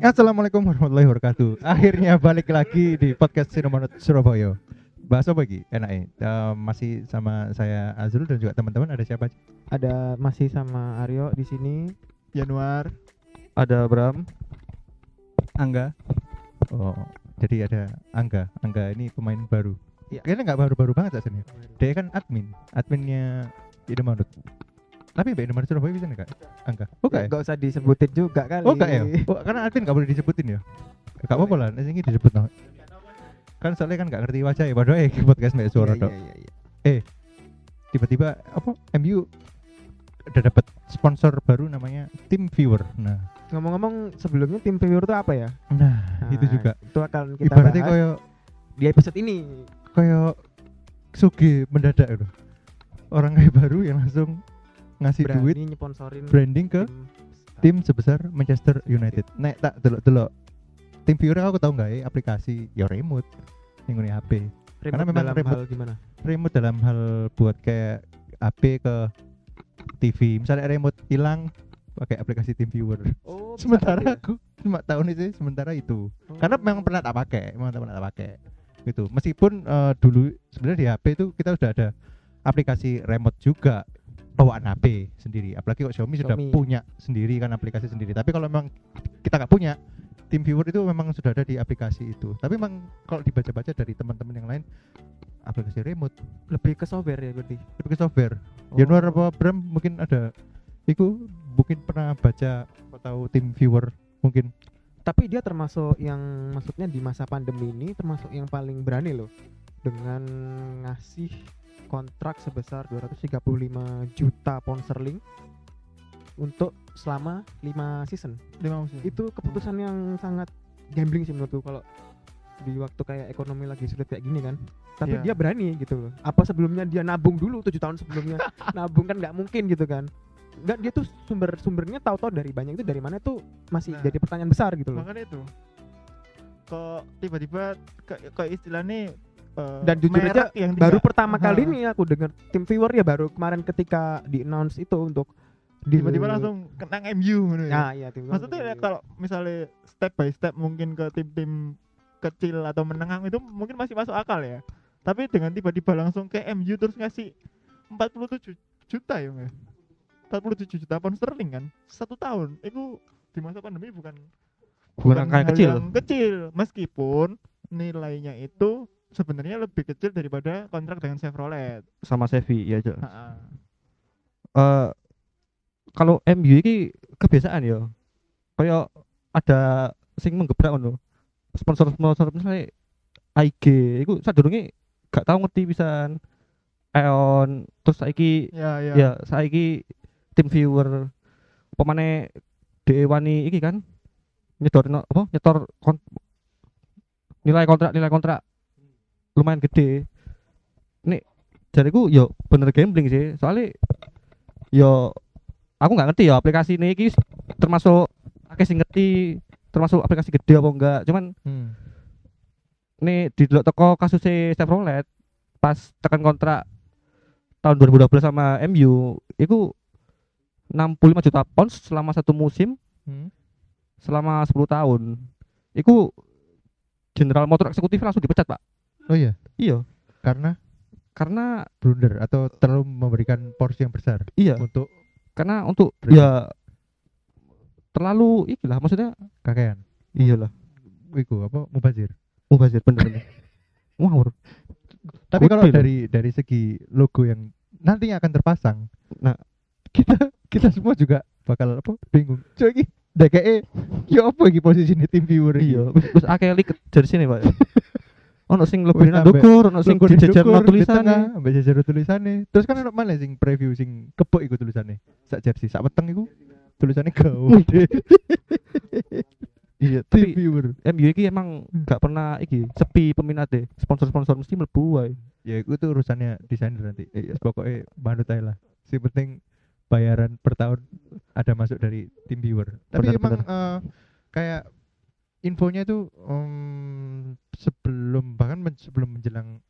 Assalamualaikum warahmatullahi wabarakatuh. Akhirnya balik lagi di podcast Sinomanut Surabaya. Bahas apa lagi? Enaknya. Eh, masih sama saya Azrul dan juga teman-teman ada siapa aja? Ada masih sama Aryo di sini. Januar Ada Bram. Angga. Oh, jadi ada Angga. Angga ini pemain baru. Iya. Kayaknya nggak baru-baru banget rasanya. Dia kan admin, adminnya Indomaret. Tapi Mbak Indomaret Surabaya bisa nggak? Angga. Oh, nggak ya? Gak usah disebutin juga kali. Oh enggak ya? Oh, karena admin nggak boleh disebutin ya? Enggak apa-apa lah, ini disebut no. Kan soalnya kan nggak ngerti wajah ya, padahal eh podcast Mbak Suara Iya, dok. iya, iya, iya. Tiba-tiba apa MU udah dapat sponsor baru namanya Team Viewer. Nah, Ngomong-ngomong sebelumnya tim viewer itu apa ya? nah, itu Nah, juga. Itu akan kita Ibaratnya bahas koyo di episode ini. koyo suge mendadak itu. Orang kayak baru yang langsung ngasih Berani duit nyponsorin branding ke tim sebesar Manchester United. Nek tak delok-delok Team Viewer aku tahu nggak ya aplikasi ya remote yang HP. remote karena memang dalam remote. hal gimana? remote dalam hal buat kayak HP ke TV misalnya remote hilang pakai aplikasi TeamViewer Oh, bisa sementara ya? aku cuma tahun itu sementara itu Oh. karena memang pernah tak pakai memang tak pernah tak pakai gitu meskipun eh, dulu sebenarnya di HP itu kita sudah ada aplikasi remote juga bawaan HP sendiri apalagi kok Xiaomi, sudah Xiaomi. punya sendiri kan aplikasi sendiri tapi kalau memang kita nggak punya TeamViewer itu memang sudah ada di aplikasi itu tapi memang kalau dibaca-baca dari teman-teman yang lain aplikasi remote lebih ke software ya berarti. lebih ke software Oh. Januar apa Bram mungkin ada Iku mungkin pernah baca atau tim viewer mungkin Tapi dia termasuk yang maksudnya di masa pandemi ini termasuk yang paling berani loh dengan ngasih kontrak sebesar 235 juta pound sterling untuk selama 5 season. lima musim. Itu keputusan yang sangat gambling sih menurutku kalau di waktu kayak ekonomi lagi sulit kayak gini kan. Tapi Iya. dia berani gitu loh. Apa sebelumnya dia nabung dulu tujuh tahun sebelumnya nabung kan nggak mungkin gitu kan. Enggak dia tuh sumber sumbernya tahu-tahu dari banyak itu dari mana tuh masih Nah. jadi pertanyaan besar gitu loh. Makanya itu. Kok tiba-tiba ke istilahnya eh, Dan jujur aja, yang baru tidak- pertama kali Ha. nih aku dengar tim viewer ya baru kemarin ketika di announce itu untuk di tiba-tiba langsung kenang MU gitu ya. nah iya tim Maksudnya ya kalau misalnya step by step mungkin ke tim-tim kecil atau menengah itu mungkin masih masuk akal ya. Tapi dengan tiba-tiba langsung ke MU terus ngasih 47 juta ya, Mas. 47 juta pound sterling kan satu tahun. Itu di masa pandemi bukan Bukan angka yang hal kecil. yang kecil meskipun nilainya itu sebenarnya lebih kecil daripada kontrak dengan Chevrolet. Sama Sevi ya jelas. Eh, kalau MU ini kebiasaan ya. Kayak ada sing menggebrak ngono. Sponsor-sponsor misalnya IG iku sadurunge gak tau ngerti pisan. Eon terus saiki Ya ya. ya saiki tim viewer pemane de wani iki kan nyetor apa nyetor kon- nilai kontrak nilai kontrak lumayan gede. Nih jariku yo bener gambling sih. Soalnya yo aku nggak ngerti ya aplikasi ini iki termasuk akeh sing ngerti termasuk aplikasi gede apa enggak. Cuman hmm. nih di teko kasus Chevrolet pas tekan kontrak tahun 2012 sama MU itu 65 juta pounds selama satu musim Hmm. selama 10 tahun. Itu general motor eksekutif langsung dipecat pak oh iya? Iya. Karena? Karena blunder atau terlalu memberikan porsi yang besar iya. untuk karena untuk Berarti- ya terlalu iyalah maksudnya kakean. Iyalah. Iku apa mubazir? Mubazir bener bener. Ngawur tapi kalau dari dari segi logo yang nantinya akan terpasang Nah. kita kita semua juga bakal apa bingung. Iki DKE ya apa iki posisinya tim viewer iya terus akeh liket dari sini pak ono sing lebih nang dukur ono sing dijejer tulisannya tengah, ambek jejer tulisannya terus kan ono mana sing preview sing kepok iku tulisannya sak jersey sak weteng iku. Tulisannya gede iya tim tapi viewer MU iki emang gak pernah iki sepi peminat deh sponsor-sponsor mesti mlebu wae. Ya itu tuh urusannya desainer nanti. Pokoknya manut aja lah. Si penting bayaran per tahun ada masuk dari tim viewer. Tapi Benar, emang benar. eh, kayak infonya tuh em, sebelum bahkan men- sebelum menjelang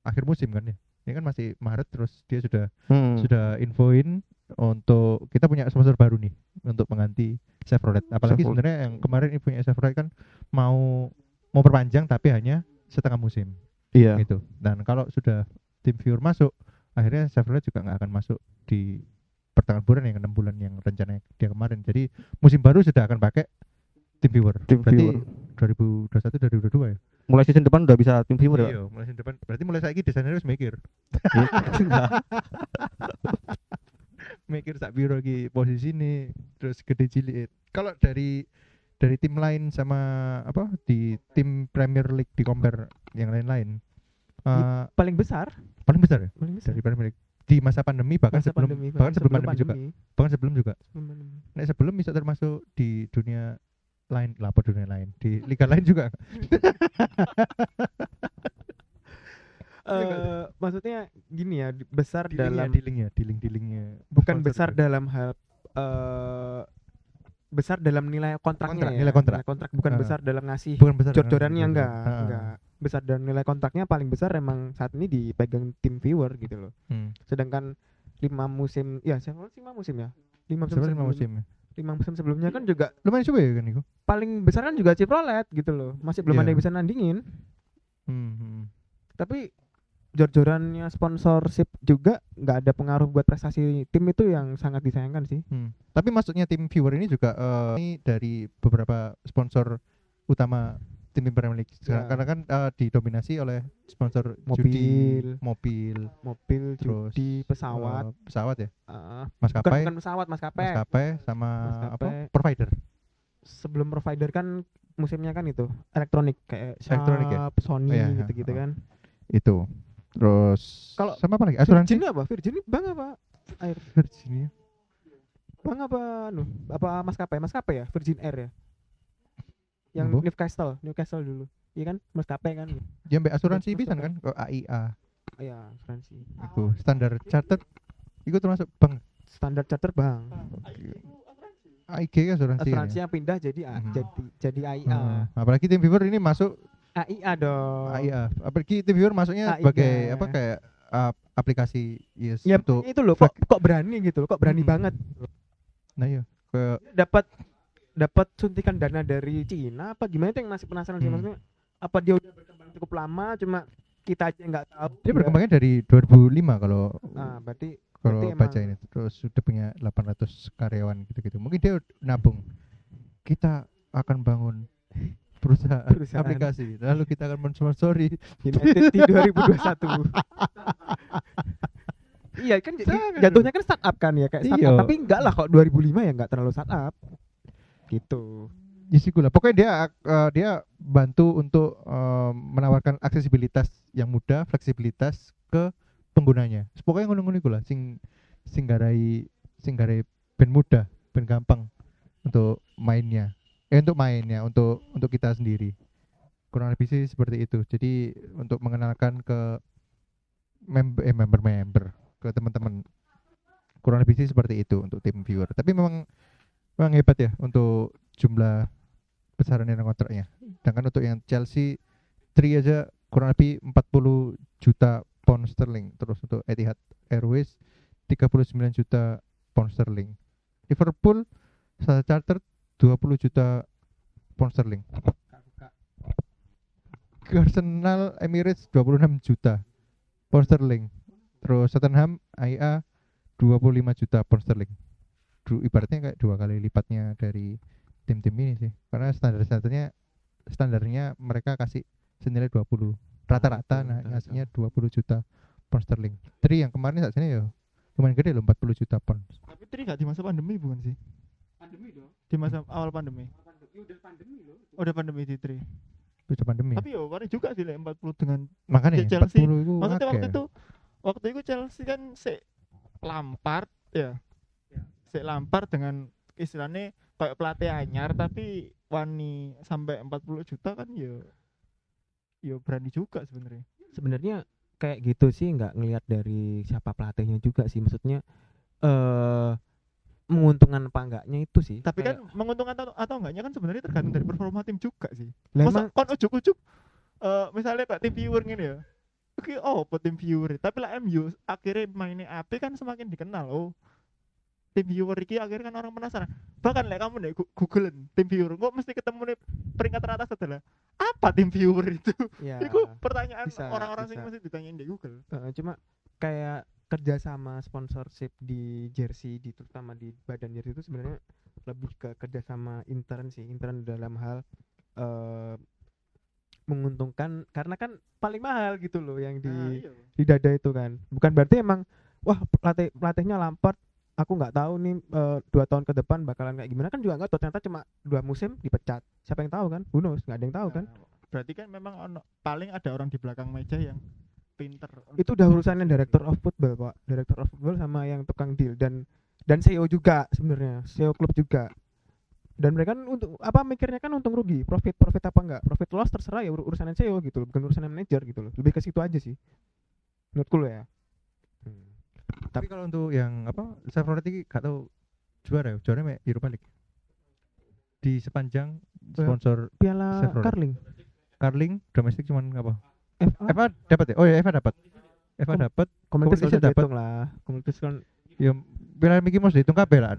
akhir musim kan ya ini kan masih Maret terus dia sudah Hmm. sudah infoin untuk kita punya sponsor baru nih untuk mengganti Chevrolet. Apalagi Chevrolet. sebenarnya yang kemarin ibunya Chevrolet kan mau mau perpanjang tapi hanya setengah musim Iya. gitu. Dan kalau sudah tim viewer masuk, akhirnya Chevrolet juga nggak akan masuk di pertengahan bulan yang enam bulan yang rencananya dia kemarin. Jadi musim baru sudah akan pakai tim viewer. Tim Berarti viewer. 2021 2022 ya. Mulai season depan udah bisa tim viewer ya. Iya, mulai season depan. Berarti mulai saiki desainer harus mikir. mikir sak biro iki posisi ini terus gede cilik. Kalau dari dari tim lain sama apa di tim Premier League di compare yang lain-lain. eh, paling besar paling besar ya paling besar dari Premier League di masa pandemi bahkan Masa sebelum pandemi, bahkan sebelum pandemi, juga bahkan sebelum juga Sebelum pandemi. Nek sebelum bisa termasuk di dunia lain lah apa dunia lain di liga lain juga Eh, maksudnya gini ya di- besar dealingnya dalam dealingnya dealing dealingnya bukan besar juga. dalam hal eh besar dalam nilai kontraknya Kontrak, ya. nilai kontrak. bukan Ah. besar dalam ngasih bukan besar jor-jorannya enggak Ah. enggak besar dalam nilai kontraknya paling besar emang saat ini dipegang tim viewer gitu loh Hmm. sedangkan lima musim ya siapa lima musim ya lima musim, lima sebelum- musim lima musim sebelumnya kan juga lumayan juga ya kan itu paling besar kan juga Chevrolet gitu loh masih belum Iya. ada yang bisa nandingin hmm, hmm. tapi jor-jorannya sponsorship juga nggak ada pengaruh buat prestasi tim itu yang sangat disayangkan sih Hmm. tapi maksudnya tim viewer ini juga eh, ini dari beberapa sponsor utama tim Premier League Ya. karena kan eh, didominasi oleh sponsor Mobil. judi mobil. mobil. Terus, judi pesawat. eh, pesawat ya? Bukan, maskapai bukan pesawat maskapai maskapai sama apa? Maskapai. provider. Sebelum provider kan musimnya kan itu elektronik kayak Elektronik ya? Sharp, Sony Iya, gitu-gitu ah. kan. Itu. Terus Kalau sama apa lagi? Asuransi? Virgin apa? Virgin bang apa? Air. Virginia. Bang apa anu? Apa maskapai maskapai ya? Virgin Air ya yang Embo? Newcastle Newcastle dulu. Iya kan? Maskapai kan? Ya mbak asuransi bisa kan? Ke AIA ya asuransi. Itu standar chartered itu termasuk bank. Standar charter bang AIG kan asuransi kan asuransi ya? yang pindah jadi A- Mhm. jadi jadi AIA Hmm, apalagi tim viewer ini masuk AIA dong. AIA apalagi tim viewer masuknya AIA. sebagai apa kayak uh, aplikasi yes ya itu loh kok kok berani gitu loh kok berani Hmm. banget. Nah iya. Ke dapat dapat suntikan dana dari Cina apa gimana itu yang masih penasaran sih Hmm. maksudnya apa dia udah berkembang cukup lama cuma kita aja nggak tahu dia Ya. berkembangnya dari 2005 kalau nah berarti kalau berarti baca ini terus sudah punya 800 karyawan gitu-gitu mungkin dia nabung kita akan bangun perusahaan, Perusahaan. aplikasi lalu kita akan mensponsori United di 2021 iya kan Sangat. jatuhnya kan startup kan ya kayak startup Iya. tapi enggak lah kok 2005 ya enggak terlalu startup gitu. Lah pokoknya dia uh, dia bantu untuk um, menawarkan aksesibilitas yang mudah fleksibilitas ke penggunanya. Pokoknya ngono-ngono iku lah sing sing garai sing garai ben mudah ben gampang untuk mainnya. Eh untuk mainnya untuk untuk kita sendiri. Kurang lebih sih seperti itu. Jadi untuk mengenalkan ke member eh member member ke teman-teman. Kurang lebih sih seperti itu untuk tim viewer. Tapi memang memang hebat ya untuk jumlah besaran yang kontraknya. Sedangkan untuk yang Chelsea 3 aja kurang lebih 40 juta pound sterling. Terus untuk Etihad Airways 39 juta pound sterling. Liverpool Standard Charter 20 juta pound sterling. Arsenal Emirates 26 juta pound sterling. Terus Tottenham AIA 25 juta pound sterling Du, ibaratnya kayak dua kali lipatnya dari tim-tim ini sih. Karena standar standarnya standarnya mereka kasih senilai 20 rata-rata nah ngasihnya 20 juta pound sterling. Tri yang kemarin saat sini ya lumayan gede loh 40 juta pound. Tapi Tri gak di masa pandemi bukan sih? pandemi dong. Di masa awal pandemi. udah pandemi loh Oh, udah pandemi di Tri. itu pandemi. Tapi ya warna juga sih like, 40 dengan makanya Chelsea, 40 itu maksudnya waktu itu waktu itu Chelsea kan se Lampard ya. Se Lampard dengan istilahnya kayak pelatih anyar tapi wani sampai 40 juta kan ya ya berani juga sebenarnya. sebenarnya kayak gitu sih nggak ngelihat dari siapa pelatihnya juga sih maksudnya eh menguntungkan apa enggaknya itu sih Tapi Kayak- kan menguntungkan atau, atau enggaknya kan sebenarnya tergantung dari performa tim juga sih. Masa kon ujuk-ujuk eh misalnya kayak tim viewer gini ya. Oke, oh, tim viewer. Tapi lah MU akhirnya mainnya api kan semakin dikenal. Oh, tim viewer iki akhirnya kan orang penasaran. Bahkan like kamu nih Google tim viewer kok mesti ketemu nih peringkat teratas adalah apa tim viewer itu? Ya itu pertanyaan orang-orang bisa. mesti ditanyain di Google. Eh, cuma kayak kerjasama sponsorship di jersey di terutama di badan jersey itu sebenarnya lebih ke kerjasama intern sih. Intern dalam hal eh menguntungkan karena kan paling mahal gitu loh yang di Nah, iya. di dada itu kan. Bukan berarti emang wah pelatih pelatihnya Lampard aku nggak tahu nih eh, dua tahun ke depan bakalan kayak gimana. Kan juga nggak tahu ternyata cuma dua musim dipecat. Siapa yang tahu kan? Knows? Nggak ada yang tahu kan? Nah, berarti kan memang ono, paling ada orang di belakang meja yang pinter itu udah urusannya director of football pak. Director of football sama yang tukang deal dan dan CEO juga sebenarnya. CEO klub juga. Dan mereka kan untuk apa mikirnya kan untung rugi. Profit profit apa enggak profit loss terserah ya ur- urusannya CEO gitu loh, bukan urusannya manajer gitu loh. Lebih ke situ aja sih. Menurutku ya. Tapi kalau untuk yang apa Chevrolet ini gak tahu juara ya, juara mek Europa League. Di sepanjang Ya. sponsor piala Chevrolet. Carling Carling domestik cuman apa? FA Eva dapat ya? Oh ya Eva dapat. Eva Kom- dapat. komunitas dapat. lah komunitas kan Ya Piala Mickey Mouse dihitung kabeh lah.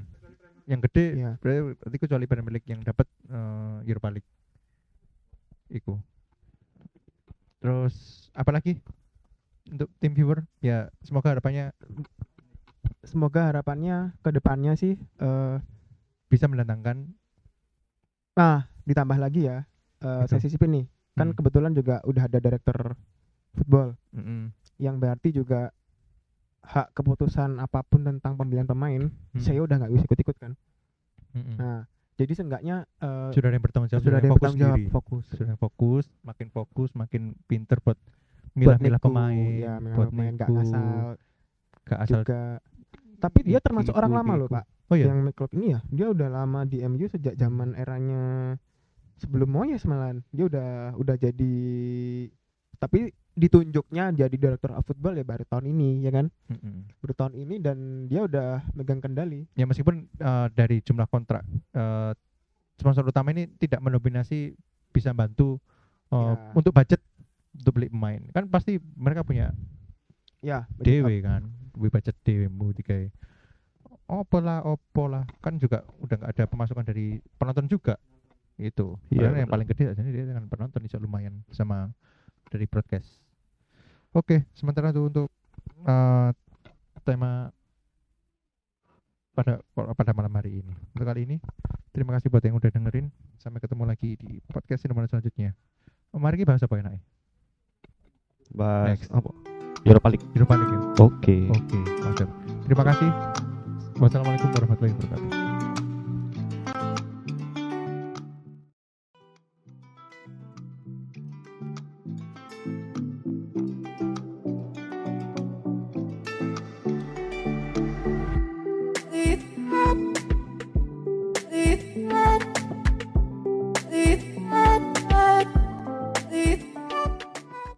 Yang gede Iya. berarti berarti kecuali Premier League yang dapat eh, Europa League. Iku. Terus apa lagi? Untuk tim viewer ya semoga harapannya semoga harapannya ke depannya sih eh bisa mendatangkan nah ditambah lagi ya eh Itu. saya sisipin nih kan Hmm. kebetulan juga udah ada director football mm-mm, yang berarti juga hak keputusan apa pun tentang pemilihan pemain mm, saya udah nggak bisa ikut-ikut kan mm-mm. nah jadi seenggaknya eh, sudah ada yang bertanggung jawab sudah ada yang fokus bertanggung jawab diri. fokus sudah fokus makin fokus makin pinter buat milah-milah pemain ya milah buat pemain gak asal gak asal juga. Tapi dia Iku, termasuk orang lama loh pak oh iya? yang McClough ini ya. Dia udah lama di MU sejak zaman eranya sebelum Moyes malahan. Dia udah udah jadi tapi ditunjuknya jadi director of football ya baru tahun ini ya kan? Mm-mm. baru tahun ini dan dia udah megang kendali. Ya meskipun eh, dari jumlah kontrak eh, sponsor utama ini tidak mendominasi bisa bantu eh, Ya. untuk budget untuk beli pemain. Kan pasti mereka punya ya dewe kan duwe budget dewe mu digawe opo lah opo lah. Kan juga udah nggak ada pemasukan dari penonton juga itu Iya, Padahal yang paling gede aja dia dengan penonton bisa lumayan sama dari broadcast. Oke sementara itu untuk eh, tema pada pada malam hari ini. Untuk kali ini terima kasih buat yang udah dengerin. Sampai ketemu lagi di podcast nomor selanjutnya. Mari kita bahas apa ya Nak? Bahas Next. apa? Europa League. Europa League ya Oke. oke terima kasih wassalamualaikum warahmatullahi wabarakatuh